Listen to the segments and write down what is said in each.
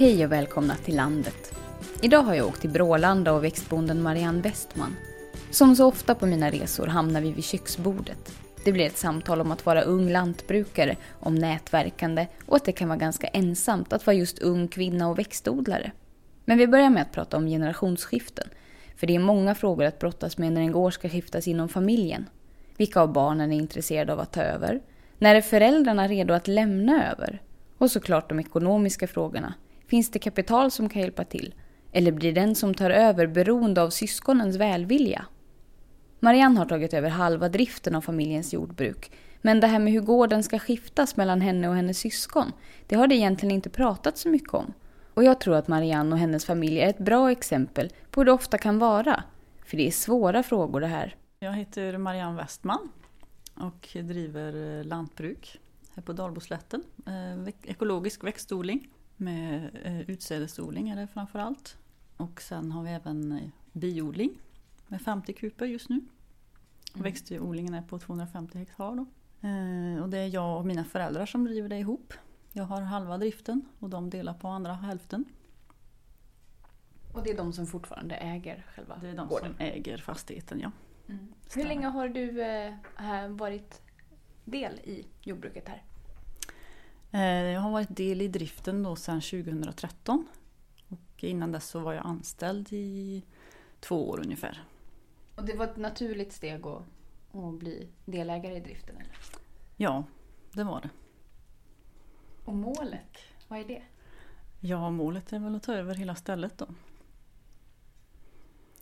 Hej och välkomna till landet. Idag har jag åkt till Brålanda och växtbonden Marianne Westman. Som så ofta på mina resor hamnar vi vid köksbordet. Det blir ett samtal om att vara ung lantbrukare, om nätverkande och att det kan vara ganska ensamt att vara just ung kvinna och växtodlare. Men vi börjar med att prata om generationsskiften. För det är många frågor att brottas med när en gård ska skiftas inom familjen. Vilka av barnen är intresserade av att ta över? När är föräldrarna redo att lämna över? Och såklart de ekonomiska frågorna. Finns det kapital som kan hjälpa till? Eller blir den som tar över beroende av syskonens välvilja? Marianne har tagit över halva driften av familjens jordbruk. Men det här med hur gården ska skiftas mellan henne och hennes syskon, det har det egentligen inte pratat så mycket om. Och jag tror att Marianne och hennes familj är ett bra exempel på hur det ofta kan vara. För det är svåra frågor det här. Jag heter Marianne Westman och driver lantbruk här på Dalboslätten. Eh, ekologisk växtodling med eh, utsädesodling är det framförallt. Och sen har vi även eh, biodling med 50 kuper just nu. Mm. Växtodlingen är på 250 hektar. Då. Och det är jag och mina föräldrar som driver det ihop. Jag har halva driften och de delar på andra hälften. Och det är de som fortfarande äger själva Det är de gården. som äger fastigheten, ja. Mm. Hur länge har du eh, varit del i jordbruket här? Eh, jag har varit del i driften då sedan 2013. Och innan dess så var jag anställd i två år ungefär. Och det var ett naturligt steg att, att bli delägare i driften? Eller? Ja, det var det. Och målet, vad är det? Ja, målet är väl att ta över hela stället då.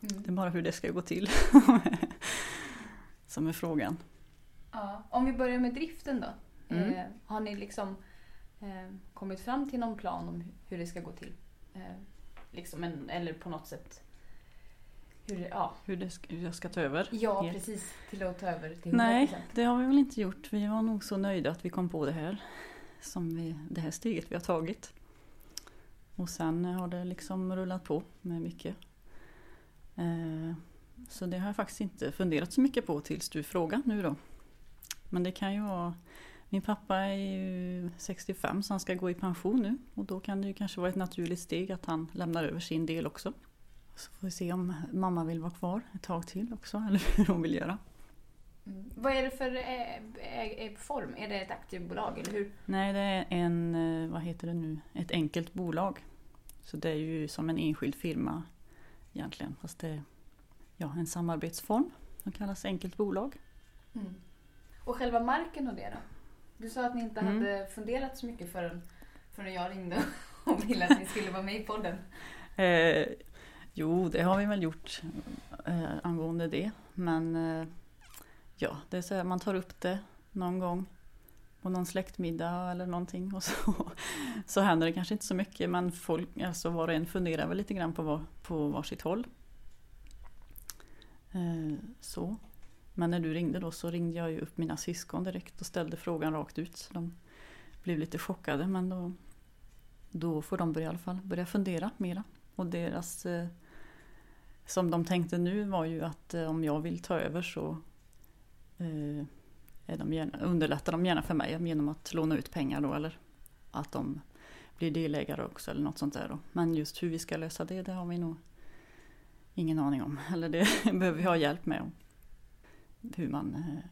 Mm. Det är bara hur det ska gå till som är frågan. Ja, om vi börjar med driften då. Mm. Eh, har ni liksom kommit fram till någon plan om hur det ska gå till? Eh, liksom en, eller på något sätt hur, ja. hur, det ska, jag ska ta över? Ja, helt. precis. Till att ta över till 100%. Nej, det har vi väl inte gjort. Vi var nog så nöjda att vi kom på det här. Som vi, det här steget vi har tagit. Och sen har det liksom rullat på med mycket. Eh, så det har jag faktiskt inte funderat så mycket på tills du frågar nu då. Men det kan ju vara min pappa är ju 65 så han ska gå i pension nu och då kan det ju kanske vara ett naturligt steg att han lämnar över sin del också. Så får vi se om mamma vill vara kvar ett tag till också eller hur hon vill göra. Mm. Vad är det för äh, äh, form? Är det ett aktiebolag eller hur? Nej, det är en, eh, vad heter det nu, ett enkelt bolag. Så det är ju som en enskild firma egentligen. Fast det är ja, en samarbetsform som kallas enkelt bolag. Mm. Och själva marken och det då? Du sa att ni inte mm. hade funderat så mycket förrän, förrän jag ringde och ville att ni skulle vara med i podden. Eh, jo, det har vi väl gjort eh, angående det. Men eh, ja, det är så här, man tar upp det någon gång på någon släktmiddag eller någonting och så, så händer det kanske inte så mycket men folk, alltså var och en funderar väl lite grann på, var, på varsitt håll. Eh, så. Men när du ringde då så ringde jag ju upp mina syskon direkt och ställde frågan rakt ut. Så de blev lite chockade men då, då får de börja, i alla fall börja fundera mera. Och deras, eh, som de tänkte nu var ju att eh, om jag vill ta över så eh, är de gärna, underlättar de gärna för mig genom att låna ut pengar då eller att de blir delägare också eller något sånt där då. Men just hur vi ska lösa det, det har vi nog ingen aning om. Eller det behöver vi ha hjälp med hur man, eh,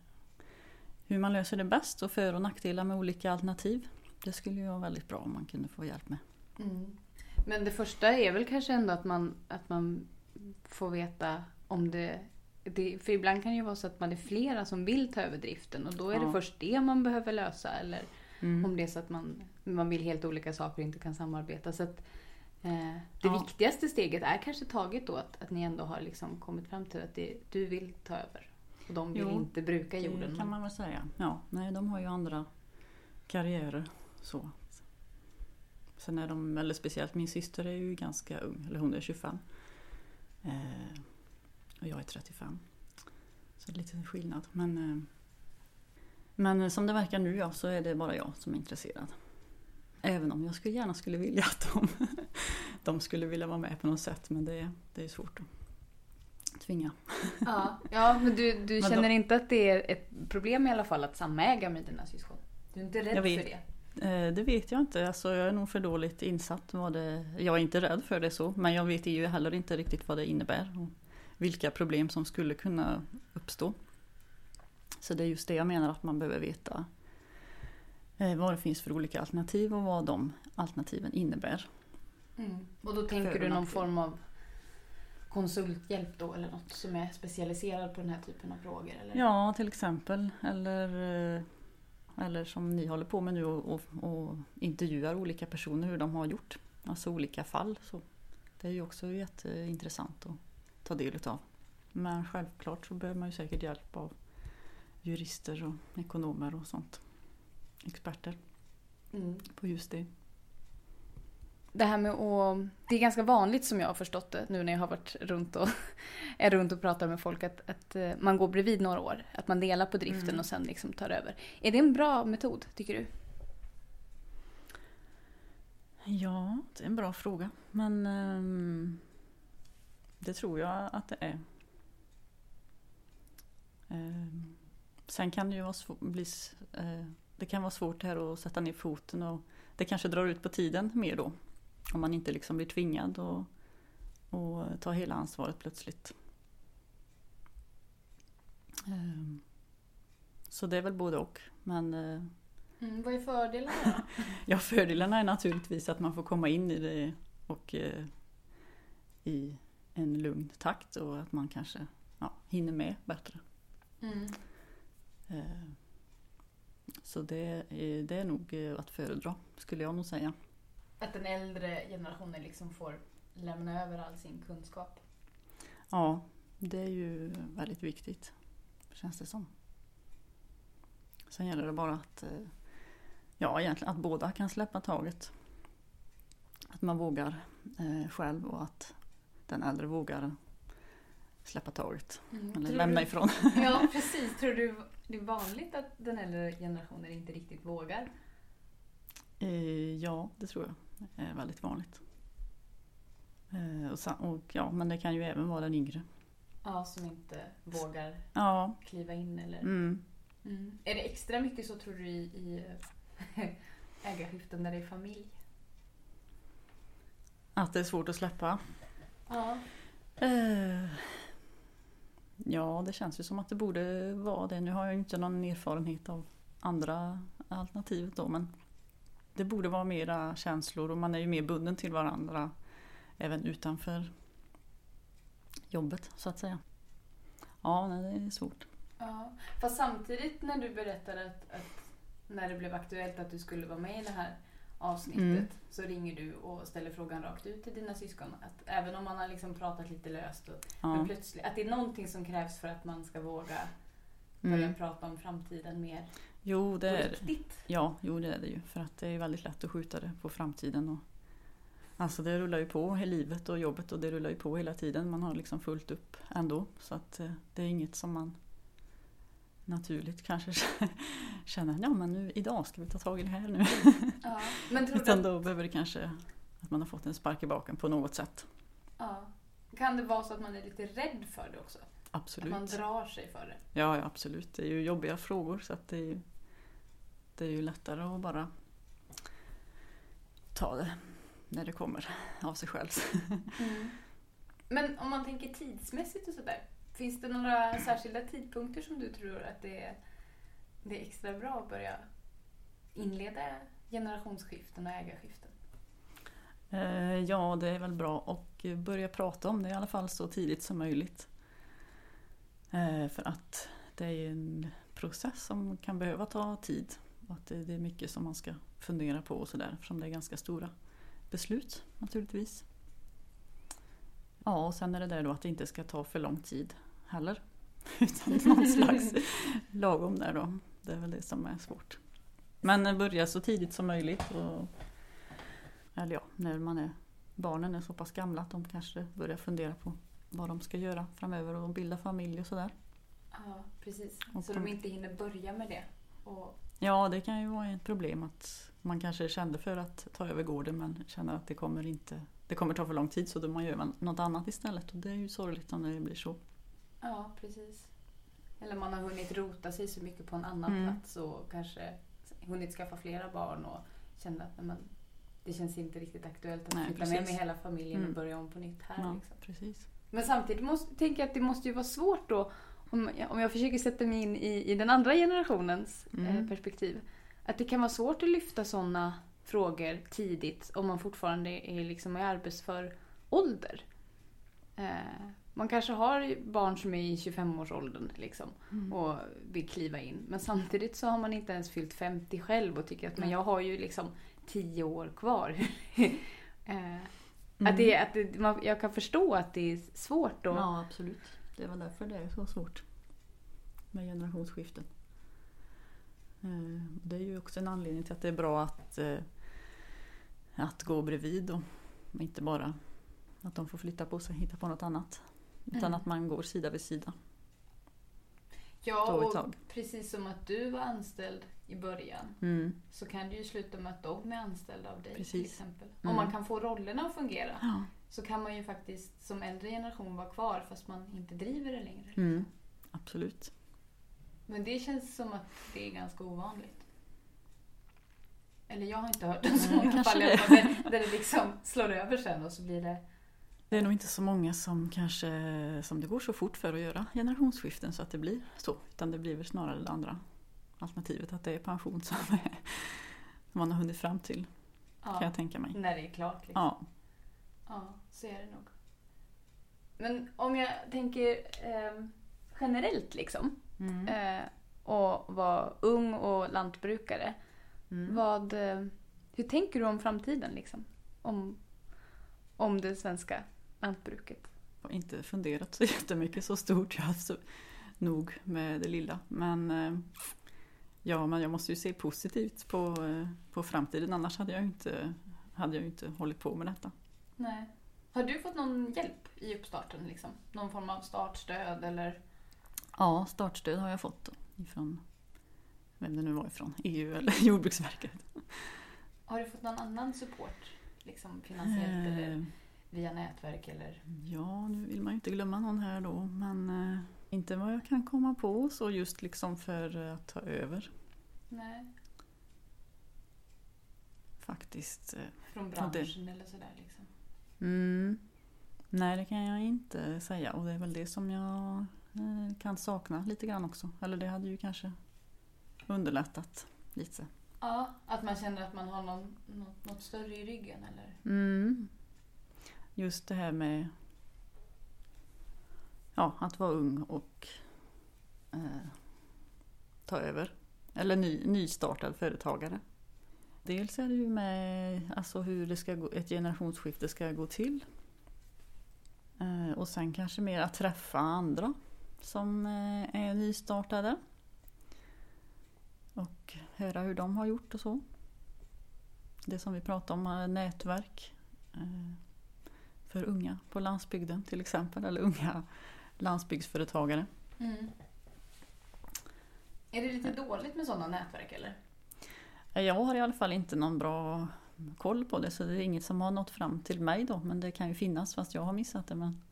hur man löser det bäst och för och nackdelar med olika alternativ. Det skulle ju vara väldigt bra om man kunde få hjälp med. Mm. Men det första är väl kanske ändå att man, att man får veta om det, det, För ibland kan det ju vara så att man är flera som vill ta över driften och då är ja. det först det man behöver lösa. Eller mm. om det är så att man, man vill helt olika saker och inte kan samarbeta. Så att, eh, det ja. viktigaste steget är kanske taget då att, att ni ändå har liksom kommit fram till att det, du vill ta över. Och de vill jo, inte bruka jorden. det kan man väl säga. Ja, nej, de har ju andra karriärer. Så. Sen är de, eller speciellt min syster är ju ganska ung, eller hon är 25. Eh, och jag är 35. Så det är lite skillnad. Men, eh, men som det verkar nu ja, så är det bara jag som är intresserad. Även om jag skulle, gärna skulle vilja att de, de skulle vilja vara med på något sätt men det, det är svårt. Tvinga. Ja, ja men du, du men känner då, inte att det är ett problem i alla fall att samäga med dina syskon? Du är inte rädd för det? Eh, det vet jag inte. Alltså, jag är nog för dåligt insatt. Vad det, jag är inte rädd för det så, men jag vet ju heller inte riktigt vad det innebär. Och vilka problem som skulle kunna uppstå. Så det är just det jag menar att man behöver veta. Eh, vad det finns för olika alternativ och vad de alternativen innebär. Mm. Och då tänker du någon form av konsulthjälp då eller något som är specialiserad på den här typen av frågor? Eller? Ja, till exempel. Eller, eh, eller som ni håller på med nu och, och, och intervjuar olika personer hur de har gjort. Alltså olika fall. Så det är ju också jätteintressant att ta del utav. Men självklart så behöver man ju säkert hjälp av jurister och ekonomer och sånt. Experter mm. på just det det här med att... Det är ganska vanligt som jag har förstått det nu när jag har varit runt och, är runt och pratar med folk att, att eh, man går bredvid några år. Att man delar på driften mm. och sen liksom tar över. Är det en bra metod tycker du? Ja, det är en bra fråga. Men um, det tror jag att det är. Um, sen kan det ju vara bli, uh, det kan vara svårt här att sätta ner foten och det kanske drar ut på tiden mer då. Om man inte liksom blir tvingad och, och ta hela ansvaret plötsligt. Ehm, så det är väl både och. Men, eh, mm, vad är fördelarna Ja, fördelarna är naturligtvis att man får komma in i det och eh, i en lugn takt och att man kanske ja, hinner med bättre. Mm. Eh, så det är, det är nog att föredra, skulle jag nog säga att den äldre generationen liksom får lämna över all sin kunskap. Ja, det är ju väldigt viktigt, känns det som. Sen gäller det bara att, eh, ja, egentligen att båda kan släppa taget. Att man vågar eh, själv och att den äldre vågar släppa taget. Mm. Eller lämna du, ifrån. Ja, precis. Tror du det är vanligt att den äldre generationen inte riktigt vågar? Eh, ja, det tror jag är väldigt vanligt. Eh, och, och, ja, men det kan ju även vara den yngre. Ja, som inte vågar ja. kliva in eller... Mm. Mm. Är det extra mycket så tror du i, i ägarskiften när det är familj? Att det är svårt att släppa? Ja. Uh, ja, det känns ju som att det borde vara det. Nu har jag ju inte någon erfarenhet av andra alternativ då men det borde vara mera känslor och man är ju mer bunden till varandra även utanför jobbet så att säga. Ja, det är svårt. Ja, fast samtidigt när du berättade att, att när det blev aktuellt att du skulle vara med i det här avsnittet mm. så ringer du och ställer frågan rakt ut till dina syskon. Att även om man har liksom pratat lite löst och, ja. men plötsligt, att det är någonting som krävs för att man ska våga börja mm. prata om framtiden mer Jo, det är det. Ja, jo, det är det ju. För att det är väldigt lätt att skjuta det på framtiden. Och, alltså det rullar ju på i livet och jobbet och det rullar ju på hela tiden. Man har liksom fullt upp ändå. Så att eh, det är inget som man naturligt kanske känner, ja men nu, idag ska vi ta tag i det här nu. Ja, men tror Utan då behöver det kanske att man har fått en spark i baken på något sätt. Ja. Kan det vara så att man är lite rädd för det också? Absolut. Att man drar sig för det? Ja, ja absolut. Det är ju jobbiga frågor så att det är ju det är ju lättare att bara ta det när det kommer av sig själv. Mm. Men om man tänker tidsmässigt och sådär. Finns det några särskilda tidpunkter som du tror att det är, det är extra bra att börja inleda generationsskiften och ägarskiften? Eh, ja, det är väl bra att börja prata om det i alla fall så tidigt som möjligt. Eh, för att det är en process som kan behöva ta tid. Och att det är mycket som man ska fundera på och sådär eftersom det är ganska stora beslut naturligtvis. Ja, och sen är det där då att det inte ska ta för lång tid heller. Utan någon slags lagom där då. Det är väl det som är svårt. Men börja så tidigt som möjligt. Och, eller ja, när man är, barnen är så pass gamla att de kanske börjar fundera på vad de ska göra framöver och bilda familj och sådär. Ja, precis. Och så de, de inte hinner börja med det. Och Ja, det kan ju vara ett problem att man kanske kände för att ta över gården men känner att det kommer inte det kommer ta för lång tid så då man gör något annat istället och det är ju sorgligt om det blir så. Ja, precis. Eller man har hunnit rota sig så mycket på en annan mm. plats och kanske hunnit skaffa flera barn och kände att men, det känns inte riktigt aktuellt att Nej, flytta med mig hela familjen och Mm. börja om på nytt här. Ja, Liksom. precis. Men samtidigt måste, tänker jag att det måste ju vara svårt då, om jag, om jag försöker sätta mig in i, i den andra generationens eh, Mm. perspektiv, att det kan vara svårt att lyfta sådana frågor tidigt om man fortfarande är liksom i arbetsför ålder. Eh, man kanske har barn som är i 25-årsåldern liksom, Mm. och vill kliva in. Men samtidigt så har man inte ens fyllt 50 själv och tycker att men jag har ju liksom 10 år kvar. eh, Mm. att det, att det, man, jag kan förstå att det är svårt då. Ja, absolut. Det var därför det är så svårt med generationsskiften. Eh, Det är ju också en anledning till att det är bra att, eh, att gå bredvid och inte bara att de får flytta på sig och hitta på något annat. Utan Mm. att man går sida vid sida. Ja, och precis som att du var anställd i början Mm. så kan det ju sluta med att de är anställda av dig till Precis. exempel. Mm. Om man kan få rollerna att fungera Ja. Så kan man ju faktiskt som äldre generation vara kvar fast man inte driver det längre. Mm. Absolut. Men det känns som att det är ganska ovanligt. Eller jag har inte hört om så många kanske fall fall där, där det liksom slår över sen och så blir det... Det är nog inte så många som kanske som det går så fort för att göra generationsskiften så att det blir så. Utan det blir väl snarare det andra alternativet att det är pension som är- som man har hunnit fram till. Kan Ja, jag tänka mig. när det är klart. Liksom. Ja. Ja, så är det nog. Men om jag tänker eh, generellt liksom. Mm. Eh, och vara ung och lantbrukare. Mm. Vad, eh, hur tänker du om framtiden liksom? Om, om det svenska lantbruket? Jag har inte funderat så jättemycket så stort. Jag har haft så nog med det lilla. Men eh, ja, men jag måste ju se positivt på, eh, på framtiden. Annars hade jag ju inte, hade jag ju inte hållit på med detta. Nej. Har du fått någon hjälp i uppstarten? Liksom? Någon form av startstöd eller? Ja, startstöd har jag fått då, ifrån vem det nu var ifrån, EU eller Jordbruksverket. Har du fått någon annan support? Liksom finansiellt eller Eh, via nätverk eller? Ja, nu vill man ju inte glömma någon här då, men eh, inte vad jag kan komma på så just liksom för att ta över Nej. faktiskt. eh. Från branschen eller sådär liksom? Mm. Nej, det kan jag inte säga och det är väl det som jag eh, kan sakna lite grann också. Eller det hade ju kanske underlättat lite. Ja, att man känner att man har någon, något, något större i ryggen eller? Mm. Just det här med ja, att vara ung och eh, ta över. Eller ny, nystartad företagare. Dels är det ju med alltså hur det ska gå, ett generationsskifte ska gå till. Eh, och sen kanske mer att träffa andra som eh, är nystartade. Och höra hur de har gjort och så. Det som vi pratade om, eh, nätverk. För unga på landsbygden till exempel, eller unga landsbygdsföretagare. Mm. Är det lite dåligt med sådana nätverk eller? Jag har i alla fall inte någon bra koll på det så det är inget som har nått fram till mig då men det kan ju finnas fast jag har missat det. Men...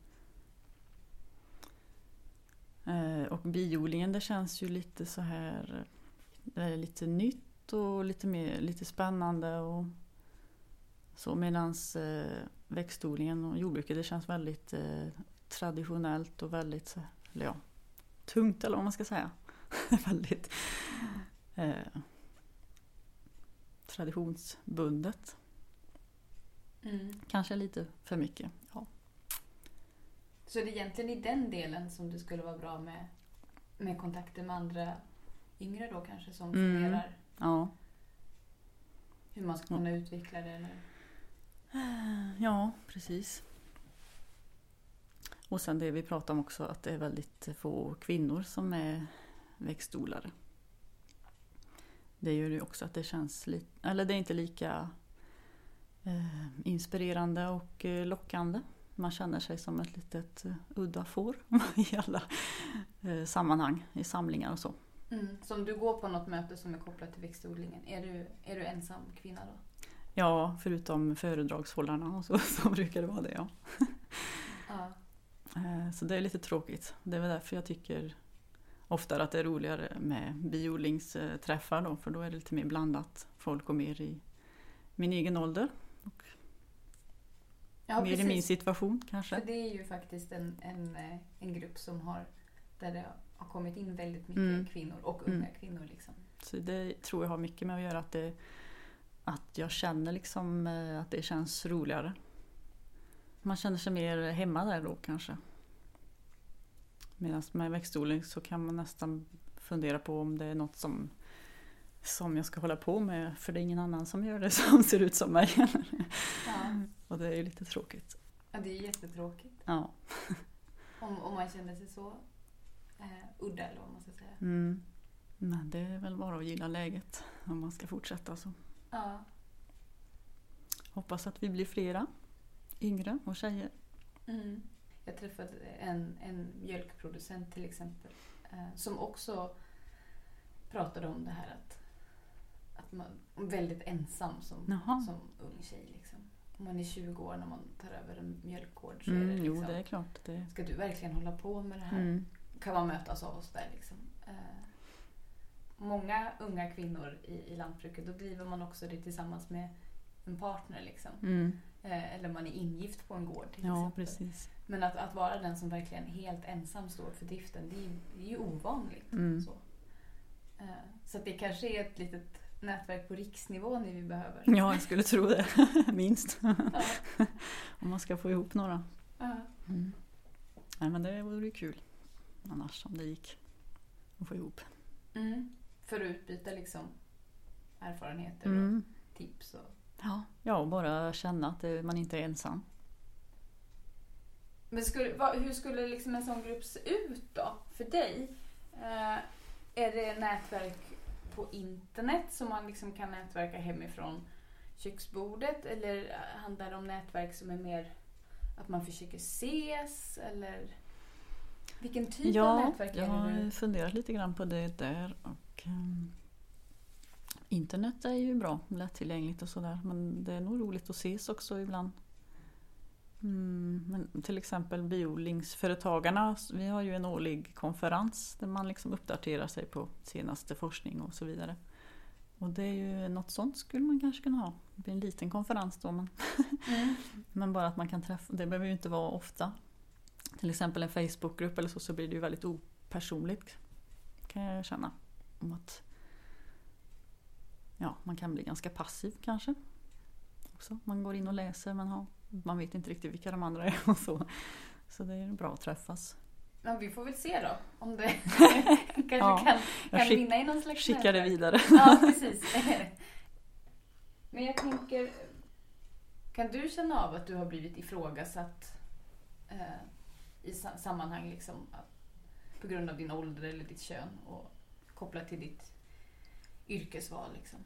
Eh, och biodlingen det känns ju lite så här eh, det är lite nytt och lite, mer, lite spännande och så medans eh, växtodlingen och jordbruket det känns väldigt traditionellt och väldigt eller ja, tungt eller vad man ska säga. väldigt eh, traditionsbundet. Mm. Kanske lite för mycket. Ja. Så det är egentligen i den delen som det skulle vara bra med, med kontakter med andra yngre då kanske som Mm. funderar Ja. hur man ska kunna utveckla det eller? ja, precis. Och sen det vi pratade om också att det är väldigt få kvinnor som är växtodlare. Det gör ju också att det känns lite, eller det är inte lika eh, inspirerande och eh, lockande. Man känner sig som ett litet eh, udda får i alla eh, sammanhang, i samlingar och så. Mm. Så om du går på något möte som är kopplat till växtodlingen, är du, är du ensam kvinna då? Ja, förutom föredragshållarna och så, så brukar det vara det ja. Ja. Eh, Så det är lite tråkigt. Det är väl därför jag tycker oftare att det är roligare med biodlingsträffar då, för då är det lite mer blandat folk och mer i min egen ålder. Och Ja, mer i min situation kanske. För det är ju faktiskt en, en, eh, en grupp som har, där det har kommit in väldigt mycket Mm. kvinnor och unga Mm. kvinnor. Liksom. Så det tror jag har mycket med att göra att, det, att jag känner liksom eh, att det känns roligare. Man känner sig mer hemma där då kanske. Medan med växtodling så kan man nästan fundera på om det är något som, som jag ska hålla på med för det är ingen annan som gör det som ser ut som mig. Ja. Och det är ju lite tråkigt. ja, det är jättetråkigt. Ja. Om, om man känner sig så eh, udda eller vad man ska säga. Mm. Men det är väl bara att gilla läget om man ska fortsätta så. Ja. Hoppas att vi blir flera yngre och tjejer. Mm. Jag träffade en, en mjölkproducent till exempel eh, som också pratade om det här att, att man är väldigt ensam som, Jaha. som ung tjej. Liksom. Om man är 20 år när man tar över en mjölkgård så är Mm, det jo, liksom, det är klart. Det... ska du verkligen hålla på med det här? Mm. Kan man mötas av oss där liksom. Eh, många unga kvinnor i, i lantbruket, då driver man också det tillsammans med en partner liksom. Mm. Eh, eller man är ingift på en gård till Ja, exempel. precis. Men att, att vara den som verkligen helt ensam står för driften, det är, det är ju ovanligt. Mm. Så, Eh, så det kanske är ett litet nätverk på riksnivå ni vi behöver. Ja, jag skulle tro det. Minst. Ja. Om man ska få ihop några. Ja. Mm. Nej, men det vore ju kul. Annars om det gick att få ihop. Mm. För att utbyta liksom erfarenheter Mm. och tips. Och... Ja. ja, och bara känna att man inte är ensam. Men skulle, vad, hur skulle liksom en sån grupp se ut då för dig? Eh, är det nätverk på internet som man liksom kan nätverka hemifrån köksbordet? Eller handlar det om nätverk som är mer att man försöker ses? Eller vilken typ av Ja, nätverk jag är det har du? funderat lite grann på det där. Och, ehm, internet är ju bra, lättillgängligt och sådär. Men det är nog roligt att ses också ibland. Mm, men till exempel biodlingsföretagarna, vi har ju en årlig konferens där man liksom uppdaterar sig på senaste forskning och så vidare. Och det är ju något sånt skulle man kanske kunna ha. Det blir en liten konferens då men, Mm. men bara att man kan träffa, det behöver ju inte vara ofta. Till exempel en Facebookgrupp eller så, så blir det ju väldigt opersonligt kan jag känna. Om att ja, man kan bli ganska passiv kanske. Också. Man går in och läser men har, man vet inte riktigt vilka de andra är och så. Så det är bra att träffas. Ja, vi får väl se då om det kanske Ja, kan, Jag kan skick, vinna i någon slags skickar det vidare. Ja, precis. Men jag tänker, kan du känna av att du har blivit ifrågasatt eh, i sa- sammanhang liksom, på grund av din ålder eller ditt kön och kopplat till ditt yrkesval? Liksom?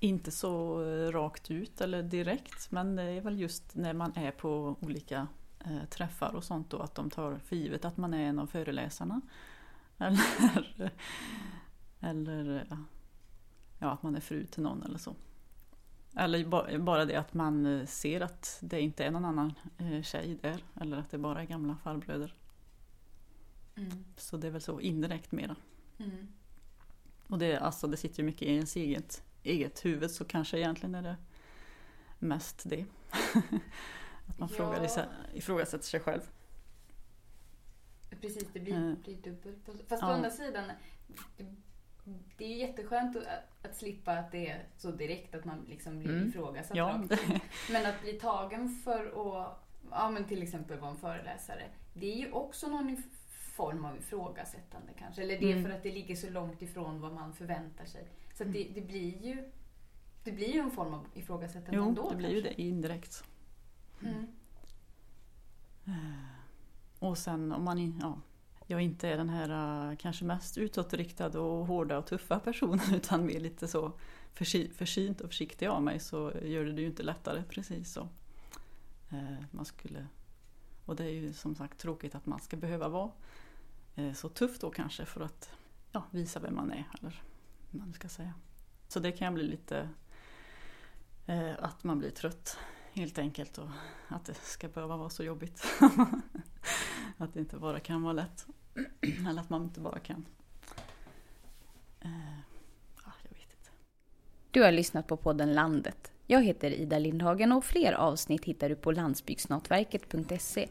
Inte så eh, rakt ut eller direkt men det är väl just när man är på olika eh, träffar och sånt då att de tar för givet att man är en av föreläsarna. Eller, eller ja, att man är fru till någon eller så. Eller ba- bara det att man eh, ser att det inte är någon annan tjej där eller att det bara är gamla farbröder. Mm. Så det är väl så indirekt mera. Mm. Och det, alltså, det sitter ju mycket i ens eget, eget huvud så kanske egentligen är det mest det. att man Ja. frågar isa- ifrågasätter sig själv. Precis, det blir, Mm. blir dubbelt. Fast å Ja. andra sidan, det, det är ju jätteskönt att, att slippa att det är så direkt att man liksom blir Mm. ifrågasatt Ja, Men att bli tagen för att ja, men till exempel vara en föreläsare, det är ju också någon form av ifrågasättande kanske. Eller det är Mm. för att det ligger så långt ifrån vad man förväntar sig. Så det, det blir ju det blir ju en form av ifrågasättande jo, ändå det blir ju kanske. det indirekt. Mm. Och sen om man ja, jag inte är den här äh, kanske mest utåtriktade och hårda och tuffa personen utan mer lite så försynt och försiktig av mig så gör det det ju inte lättare precis så. Eh, Man skulle, och det är ju som sagt tråkigt att man ska behöva vara eh, Eh, så tuff då kanske för att ja, visa vem man är eller vad man ska säga. Så det kan bli lite eh, att man blir trött helt enkelt och att det ska behöva vara så jobbigt. att det inte bara kan vara lätt. Eller att man inte bara kan... Eh, ja, jag vet inte. Du har lyssnat på podden Landet. Jag heter Ida Lindhagen och fler avsnitt hittar du på landsbygdsnätverket.se.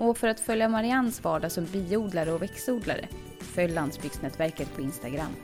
Och för att följa Mariannes vardag som biodlare och växtodlare, följ Landsbygdsnätverket på Instagram.